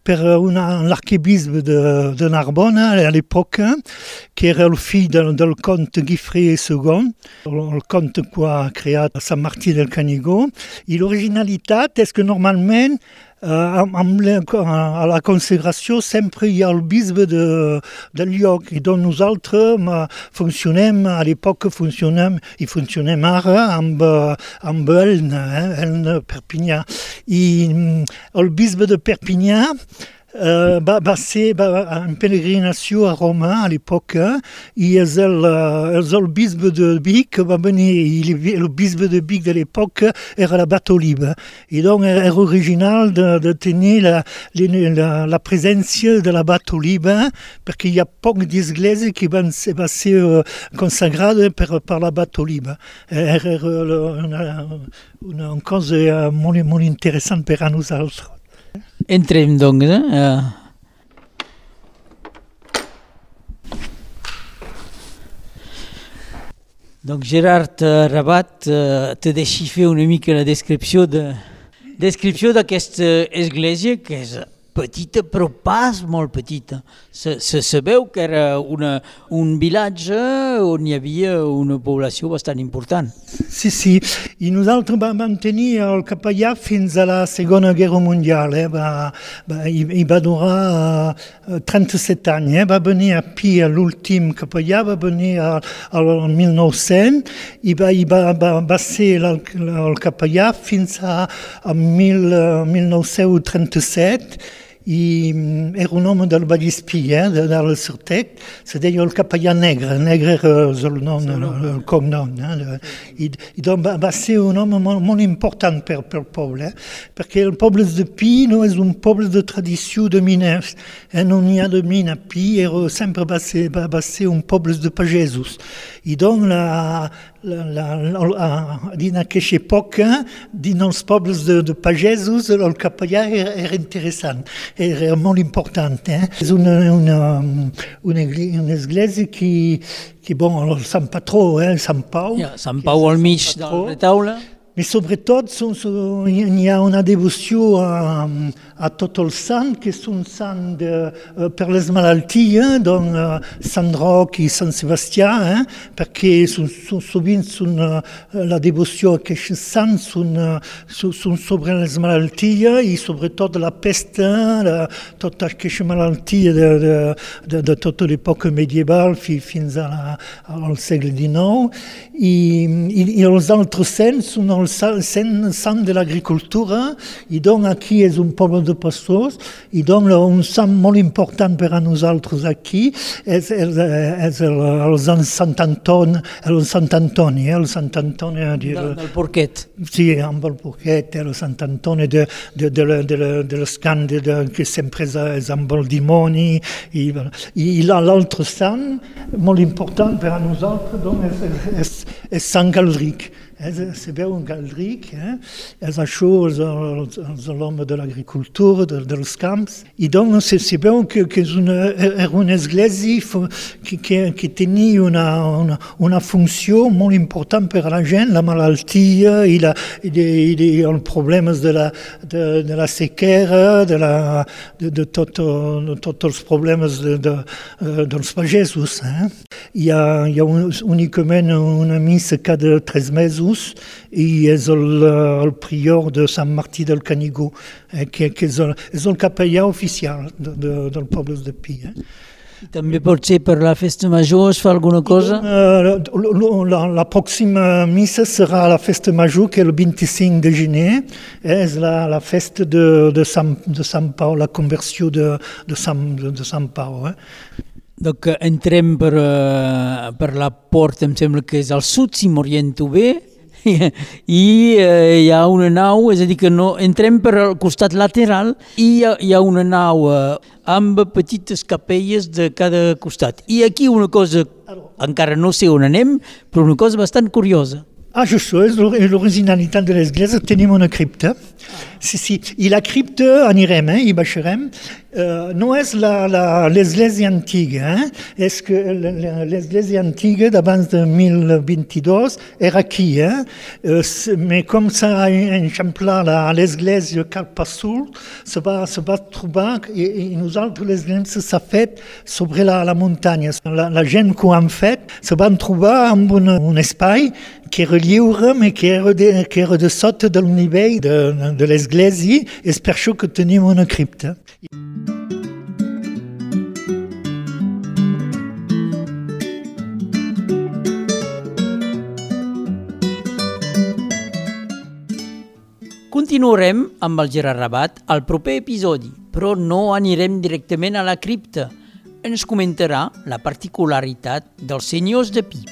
per una, l'arquebisbe de, de Narbona a l'època, que era el fill del, del comte Guifré II, el, el comte que ha creat Sant Martí del Canigó. I l'originalitat és que normalment eh, amb, amb la, a la consagració sempre hi ha el bisbe de, del lloc i doncs nosaltres ma, funcionem, a l'època funcionem i funcionem ara amb, eh, amb Elna, eh, Elna Perpinyà. I mm, el bisbe de Perpinyà Uh, va, va ser va, en peregrinació a Roma a l'època i és el, uh, és el bisbe de Vic que va venir i el, el bisbe de Vic de l'època era l'abat Oliva i donc era original de, de tenir la, la, la presència de l'abat Oliva perquè hi ha poc d'esglésies que van ser, va ser uh, consagrada per, per l'abat Oliva era una, una, una cosa molt, molt interessant per a nosaltres Entrem, doncs, eh? eh? Donc Gerard eh, Rabat eh, te deixi fer una mica la descripció de descripció d'aquesta església que és petita, però pas molt petita. Se, se sabeu que era una, un vilatge on hi havia una població bastant important. Sí, sí, i nosaltres vam tenir el capellà fins a la Segona Guerra Mundial, eh? va, va, i, i va durar uh, 37 anys, eh? va venir a Pi, l'últim capellà, va venir al 1900 i va, i va, va, va ser el, el capellà fins a, a mil, uh, 1937 i mm, era un home del Vallespí, eh, de, del Certec, se deia el capellà negre, negre era el nom, el, el cognom. Eh, i, i doncs va, ser un home molt, molt important per, per el poble, eh, perquè el poble de Pi no és un poble de tradició de miners, eh, no n'hi ha de mina Pi, era, sempre va ser, va, va ser un poble de pagesos. I doncs la, la, la, la, època, dins els pobles de, de pagesos, el capellà era, era interessant, era molt important. Eh? És una, una, una, una església que, que bon, el Sant Patró, eh, Sant Pau. Sant Pau al mig. Mais sobretot, ha una devoció a, a tot el sant, que són sant de, uh, per les malalties, doncs uh, Sant Roc i Sant Sebastià, eh? la devoció a aquests sants sobre les malalties i sobretot la pesta, la, tota aquesta malaltia de, de, de, de tota l'època medieval fins a sant de l'agricultura i donc aquí és un poble de pastors i donc un sant molt important per a nosaltres aquí és, és, és el, el Sant Antoni, el Sant Antoni, el Sant Antoni de, del, del Porquet. Sí, amb el Porquet, el Sant Antoni de, de, de, de, de, de l'escant de, que sempre és, és amb el dimoni i, i l'altre sant molt important per a nosaltres donc, és, és, és Sant Galdric. Se veu un Galdric, eh? és això és l'home de l'agricultura, de, dels camps, i doncs se, se veu que, que és una, era una església que, que, que tenia una, una, una funció molt important per a la gent, la malaltia i, la, i, de, i de, els problemes de la, de, de la sequera, de, la, de, de, tot, de tots els problemes de, de, dels pagesos. Eh? Hi ha, hi ha un, únicament una missa cada tres mesos Jesús i és el, el prior de Sant Martí del Canigó, eh, que, que és, el, és el capellà oficial de, de, del poble de Pi. Eh. I també pot ser per la festa major es fa alguna cosa? Uh, la, la pròxima missa serà la festa major, que és el 25 de gener, eh, és la, la festa de, de, Sant, de Sant Pau, la conversió de, de, Sant, de, de Sant Pau. Eh. Donc entrem per, uh, per la porta, em sembla que és al sud, si m'oriento bé, i eh, hi ha una nau, és a dir, que no entrem per al costat lateral i hi ha, hi ha una nau eh, amb petites capelles de cada costat. I aquí una cosa, encara no sé on anem, però una cosa bastant curiosa. Ah, això és l'originalitat de l'església, tenim una cripta. Sí, sí, i la cripta anirem, eh, hi baixarem. Uh, no és l'església antiga, eh? és que l'església antiga de 1022 era mais com s'ha eixamplat l'església cap a se va, se va trobar, i, i l'església sobre la, la. La, la gent que ho han fet se un, un espai mais que era de, de sota del nivell de, de l'església, que. Continuarem amb el Gerard Rabat al proper episodi, però no anirem directament a la cripta. Ens comentarà la particularitat dels senyors de Pi.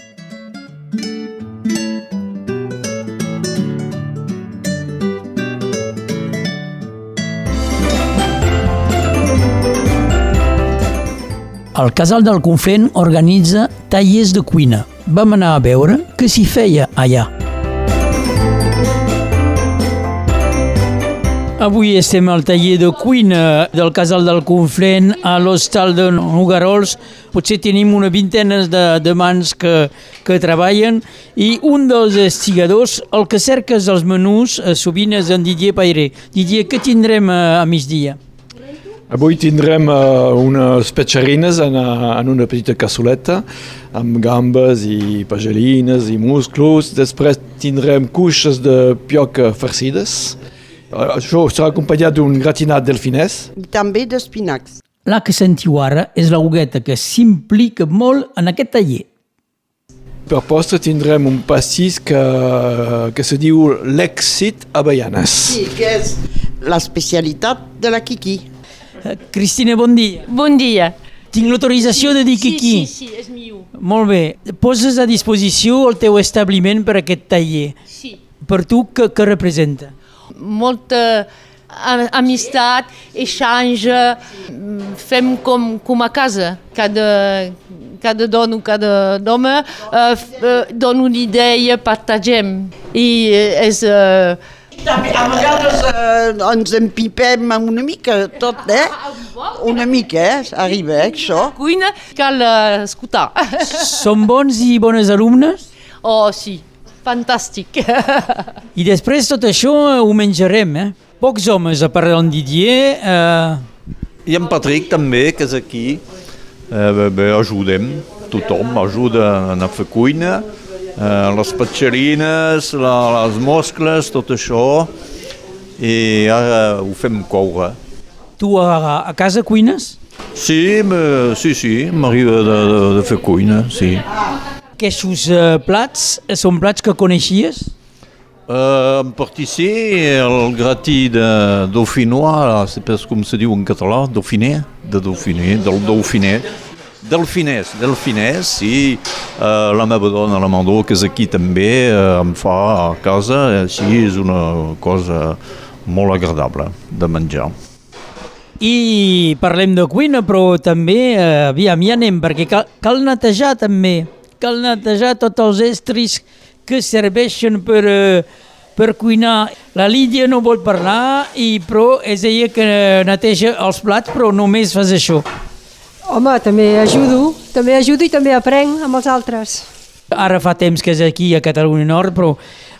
El Casal del Conflent organitza tallers de cuina. Vam anar a veure què s'hi feia allà. Avui estem al taller de cuina del Casal del Conflent a l'Hostal de Nogarols. Potser tenim una vintena de, de mans que, que treballen i un dels estigadors, el que cerques els menús, eh, sovint és en Didier Pairé. Didier, què tindrem a, a migdia? Avui tindrem uh, unes petxarines en, en una petita cassoleta amb gambes i pagelines i musclos. Després tindrem cuixes de pioca farcides. Això serà acompanyat d'un gratinat delfinès. I també d'espinacs. La que sentiu ara és la hogueta que s'implica molt en aquest taller. Per postre tindrem un pastís que, que se diu l'èxit avellanes. Sí, que és l'especialitat de la Kiki. Eh, Cristina, bon dia. Bon dia. Tinc l'autorització de dir Kiki. Sí, sí, sí, és meu. Molt bé. Poses a disposició el teu establiment per a aquest taller. Sí. Per tu, què, què representa? Molta a- amistat, échange, mm, fem com, com a casa. Cada, cada dona, cada home uh, uh, dona una idea, partegem. I eh, és... Uh, També, a vegades eh, ens empipem una mica, tot, eh? Una mica, eh? Arriba, eh, això. cuina, cal uh, escoltar. Som bons i bones alumnes? oh, sí, fantàstic. I després tot això eh, ho menjarem, eh? Pocs homes, a part d'en Didier, eh, I en Patrick també, que és aquí, eh, bé, bé, ajudem, tothom ajuda a anar a fer cuina, eh, les petxerines, la, les moscles, tot això, i ara ho fem coure. tu a, a casa cuines? Sí, me, sí, sí, m'arriba de, de, de fer cuina, sí. Aquests eh, plats eh, són plats que coneixies? Euh, en partie, el gratí de dauphinois, c'est pas com se diu en català, dauphiné, de dauphiné, del dauphiné, delfinès, delfinès, i uh, la meva dona, la Mandó, que és aquí també, uh, em fa a casa, així és una cosa molt agradable de menjar. I parlem de cuina, però també, eh, aviam, ja anem, perquè cal, cal netejar també. Cal netejar tots els estris que serveixen per, eh, per cuinar. La Lídia no vol parlar, i, però és ella que neteja els plats, però només fas això. Home, també ajudo, també ajudo i també aprenc amb els altres. Ara fa temps que és aquí a Catalunya Nord, però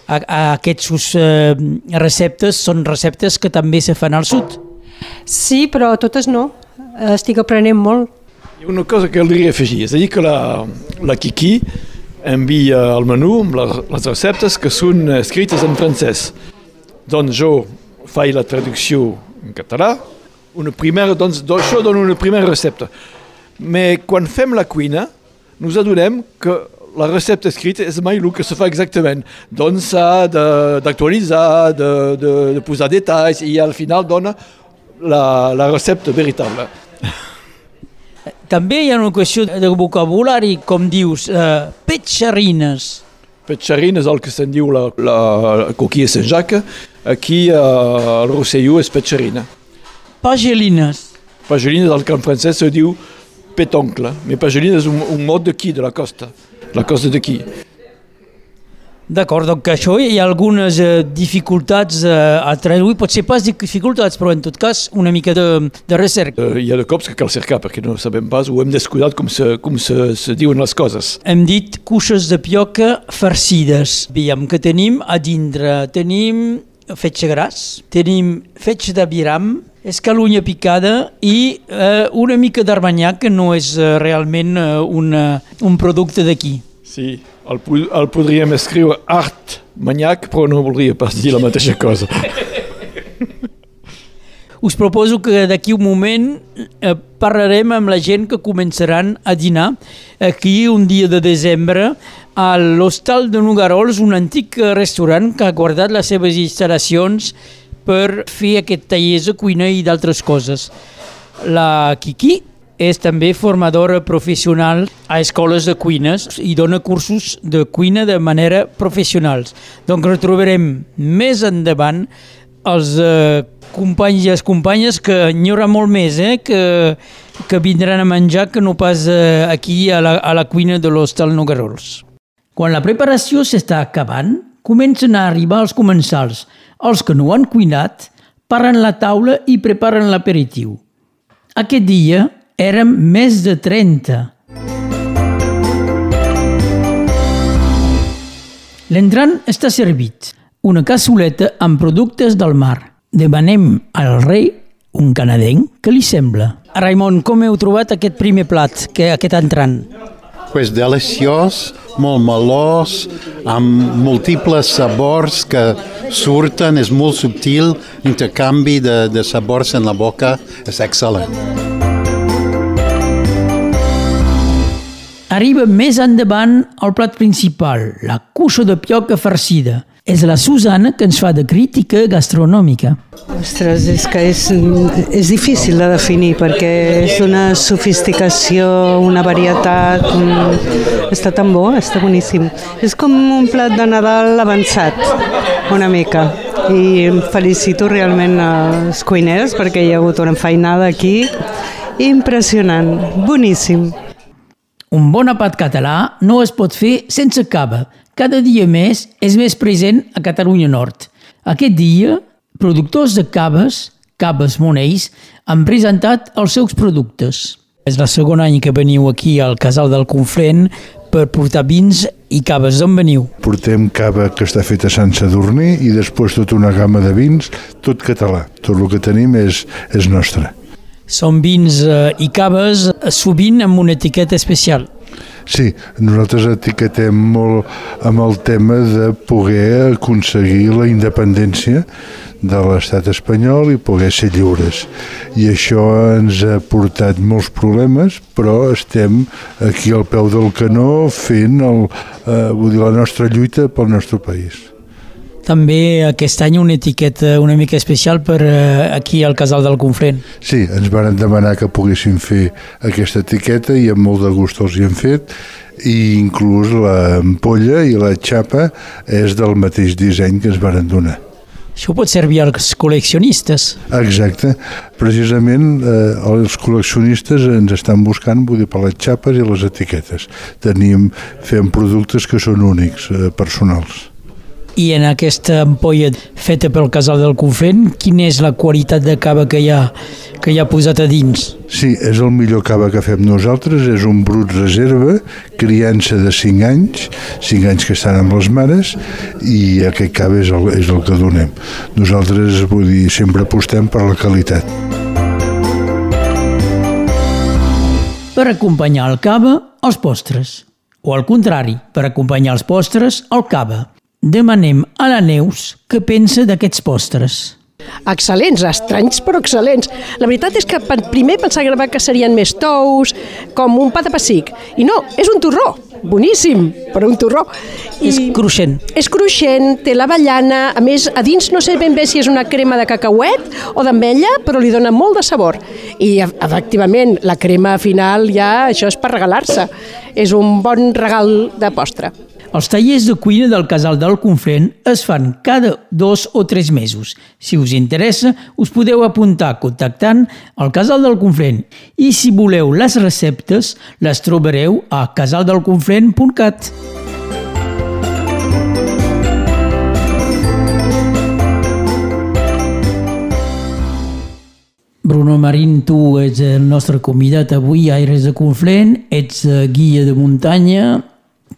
a, a aquests eh, receptes són receptes que també se fan al sud. Sí, però totes no. Estic aprenent molt. Una cosa que caldria afegir, és a dir que la, la Kiki envia el menú amb les, receptes que són escrites en francès. Doncs jo faig la traducció en català, una primera, doncs això dona una primera recepta. Mais quan fem la cuina, nos adonem que la recepta escrita és mai el que se fa exactament. Doncs s'ha de- d'actualitzar, de, de, de posar detalls i al final dona la, la recepta veritable. També hi ha una qüestió de vocabulari, com dius, eh, petxarines. Petxarina és el que se'n diu la, la, la coquilla Saint-Jacques. Aquí al Rosselló és petxarina. Pagelines. Pagelina és el que en francès se diu petoncle. Mais pagelina és un, un mot d'aquí, de la costa. La costa d'aquí. D'acord, doncs que això hi ha algunes eh, dificultats eh, a traduir, potser pas dificultats, però en tot cas una mica de, de recerca. Uh, hi ha de cops que cal cercar perquè no sabem pas, ho hem descuidat com se, com se, se diuen les coses. Hem dit cuixes de pioca farcides. Veiem que tenim a dintre, tenim fetge gras, tenim fetge de biram, escalunya picada i eh, una mica d'armanyac, que no és eh, realment eh, una, un producte d'aquí. Sí, el, el podríem escriure art manyac, però no voldria pas dir la mateixa cosa. Us proposo que d'aquí un moment eh, parlarem amb la gent que començaran a dinar aquí un dia de desembre a l'Hostal de Nogarols, un antic restaurant que ha guardat les seves instal·lacions per fer aquest tallers de cuina i d'altres coses. La Kiki és també formadora professional a escoles de cuines i dona cursos de cuina de manera professionals. Donc retrobarem més endavant els eh, companys i les companyes que n'hi haurà molt més, eh, que, que vindran a menjar que no pas eh, aquí a la, a la cuina de l'Hostal Nogarols. Quan la preparació s'està acabant, comencen a arribar els comensals. Els que no han cuinat paren la taula i preparen l'aperitiu. Aquest dia érem més de 30. L'entrant està servit. Una cassoleta amb productes del mar. Demanem al rei un canadenc, què li sembla? Raimon, com heu trobat aquest primer plat, que, aquest entrant? pues deliciós, molt melós, amb múltiples sabors que surten, és molt subtil, intercanvi de, de sabors en la boca, és excel·lent. Arriba més endavant el plat principal, la cuixa de pioca farcida. És la Susana que ens fa de crítica gastronòmica. Ostres, és que és, és difícil de definir perquè és una sofisticació, una varietat, un... està tan bo, està boníssim. És com un plat de Nadal avançat, una mica. I felicito realment als cuiners perquè hi ha hagut una feinada aquí impressionant, boníssim. Un bon apat català no es pot fer sense cava. Cada dia més és més present a Catalunya Nord. Aquest dia, productors de caves, Caves Monells, han presentat els seus productes. És el segon any que veniu aquí al Casal del Conflent per portar vins i caves. D'on veniu? Portem cava que està feta a Sant Sadurní i després tota una gamma de vins, tot català. Tot el que tenim és, és nostre. Són vins eh, i caves eh, sovint amb una etiqueta especial. Sí, nosaltres etiquetem molt amb el tema de poder aconseguir la independència de l'estat espanyol i poder ser lliures. I això ens ha portat molts problemes, però estem aquí al peu del canó fent el, eh, vull dir, la nostra lluita pel nostre país. També aquest any una etiqueta una mica especial per eh, aquí al Casal del Conflent. Sí, ens van demanar que poguéssim fer aquesta etiqueta i amb molt de gust els hi hem fet i inclús l'ampolla i la xapa és del mateix disseny que ens van donar. Això pot servir als col·leccionistes. Exacte. Precisament eh, els col·leccionistes ens estan buscant vull dir, per les xapes i les etiquetes. Tenim, fem productes que són únics, eh, personals. I en aquesta ampolla feta pel Casal del Conflent, quina és la qualitat de cava que hi ha, que hi ha posat a dins? Sí, és el millor cava que fem nosaltres, és un brut reserva, criança de 5 anys, 5 anys que estan amb les mares, i aquest cava és el, és el que donem. Nosaltres, vull dir, sempre apostem per la qualitat. Per acompanyar el cava, els postres. O al contrari, per acompanyar els postres, el cava. Demanem a la Neus què pensa d'aquests postres. Excel·lents, estranys però excel·lents. La veritat és que primer pensava que serien més tous, com un pa de pessic. I no, és un torró. Boníssim, però un torró. I és cruixent. És cruixent, té l'avellana, a més, a dins no sé ben bé si és una crema de cacauet o d'ametlla, però li dona molt de sabor. I, efectivament, la crema final ja, això és per regalar-se. És un bon regal de postre. Els tallers de cuina del Casal del Conflent es fan cada dos o tres mesos. Si us interessa, us podeu apuntar contactant al Casal del Conflent i si voleu les receptes, les trobareu a casaldelconflent.cat. Bruno Marín, tu ets el nostre convidat avui a Aires de Conflent, ets eh, guia de muntanya,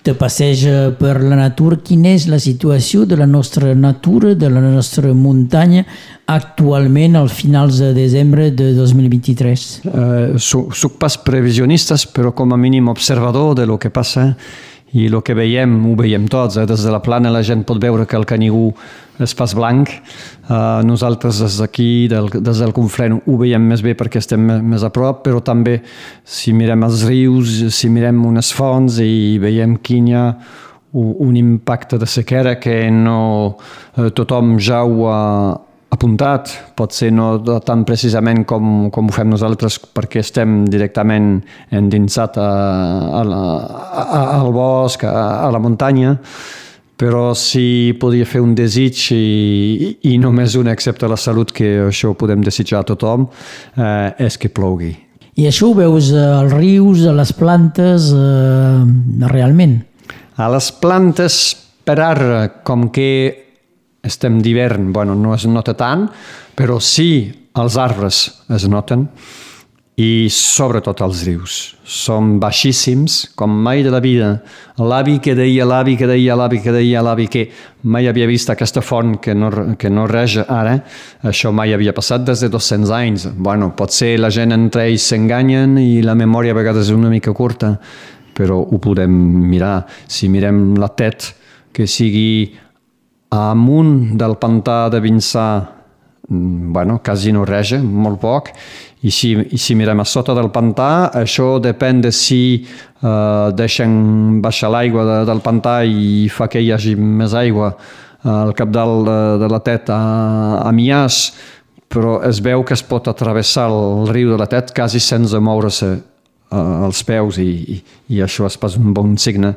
te passeja per la natura. Quina és la situació de la nostra natura, de la nostra muntanya, actualment al finals de desembre de 2023? Uh, soc, soc pas previsionistes, però com a mínim observador de lo que passa i el que veiem, ho veiem tots. Eh? Des de la plana la gent pot veure que el Canigú és pas blanc. Uh, nosaltres des d'aquí, des del Conflent, ho veiem més bé perquè estem més a prop, però també si mirem els rius, si mirem unes fonts i veiem quin hi ha un impacte de sequera que no eh, tothom ho ha apuntat, pot ser no tan precisament com, com ho fem nosaltres perquè estem directament endinsat a, a, a, al bosc, a, a la muntanya, però si podia fer un desig i, i només un excepte la salut, que això ho podem desitjar a tothom, eh, és que plogui. I això ho veus als rius, a les plantes, eh, realment? A les plantes, per ara, com que estem d'hivern, bueno, no es nota tant, però sí els arbres es noten i sobretot els rius. Són baixíssims, com mai de la vida. L'avi que deia, l'avi que deia, l'avi que deia, l'avi que mai havia vist aquesta font que no, que no reja ara, això mai havia passat des de 200 anys. Bueno, potser la gent entre ells s'enganyen i la memòria a vegades és una mica curta, però ho podem mirar. Si mirem la TET, que sigui amunt del pantà de Vinçà, mm, bueno, quasi no reja, molt poc, i si, i si mirem a sota del pantà, això depèn de si eh, deixen baixar l'aigua de, del pantà i fa que hi hagi més aigua eh, al cap de, de la Tet a, a Mias, però es veu que es pot atravessar el riu de la Tet quasi sense moure-se eh, els peus i, i, i això és pas un bon signe.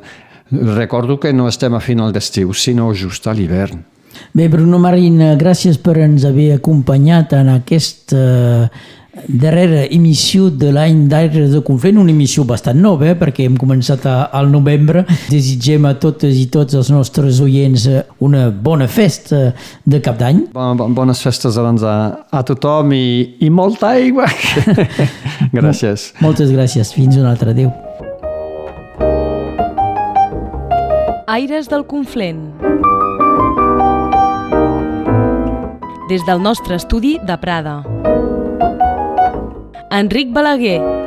Recordo que no estem a final d'estiu, sinó just a l'hivern. Bé, Bruno Marín, gràcies per ens haver acompanyat en aquesta eh, darrera emissió de l'any d'Aires de Conflent, una emissió bastant nova, eh, perquè hem començat a, al novembre. Desitgem a totes i tots els nostres oients eh, una bona festa de cap d'any. Bon, bones festes abans a, a tothom i, i molta aigua. gràcies. Moltes gràcies. Fins un altre. Adéu. Aires del Conflent. Des del nostre estudi de Prada. Enric Balaguer.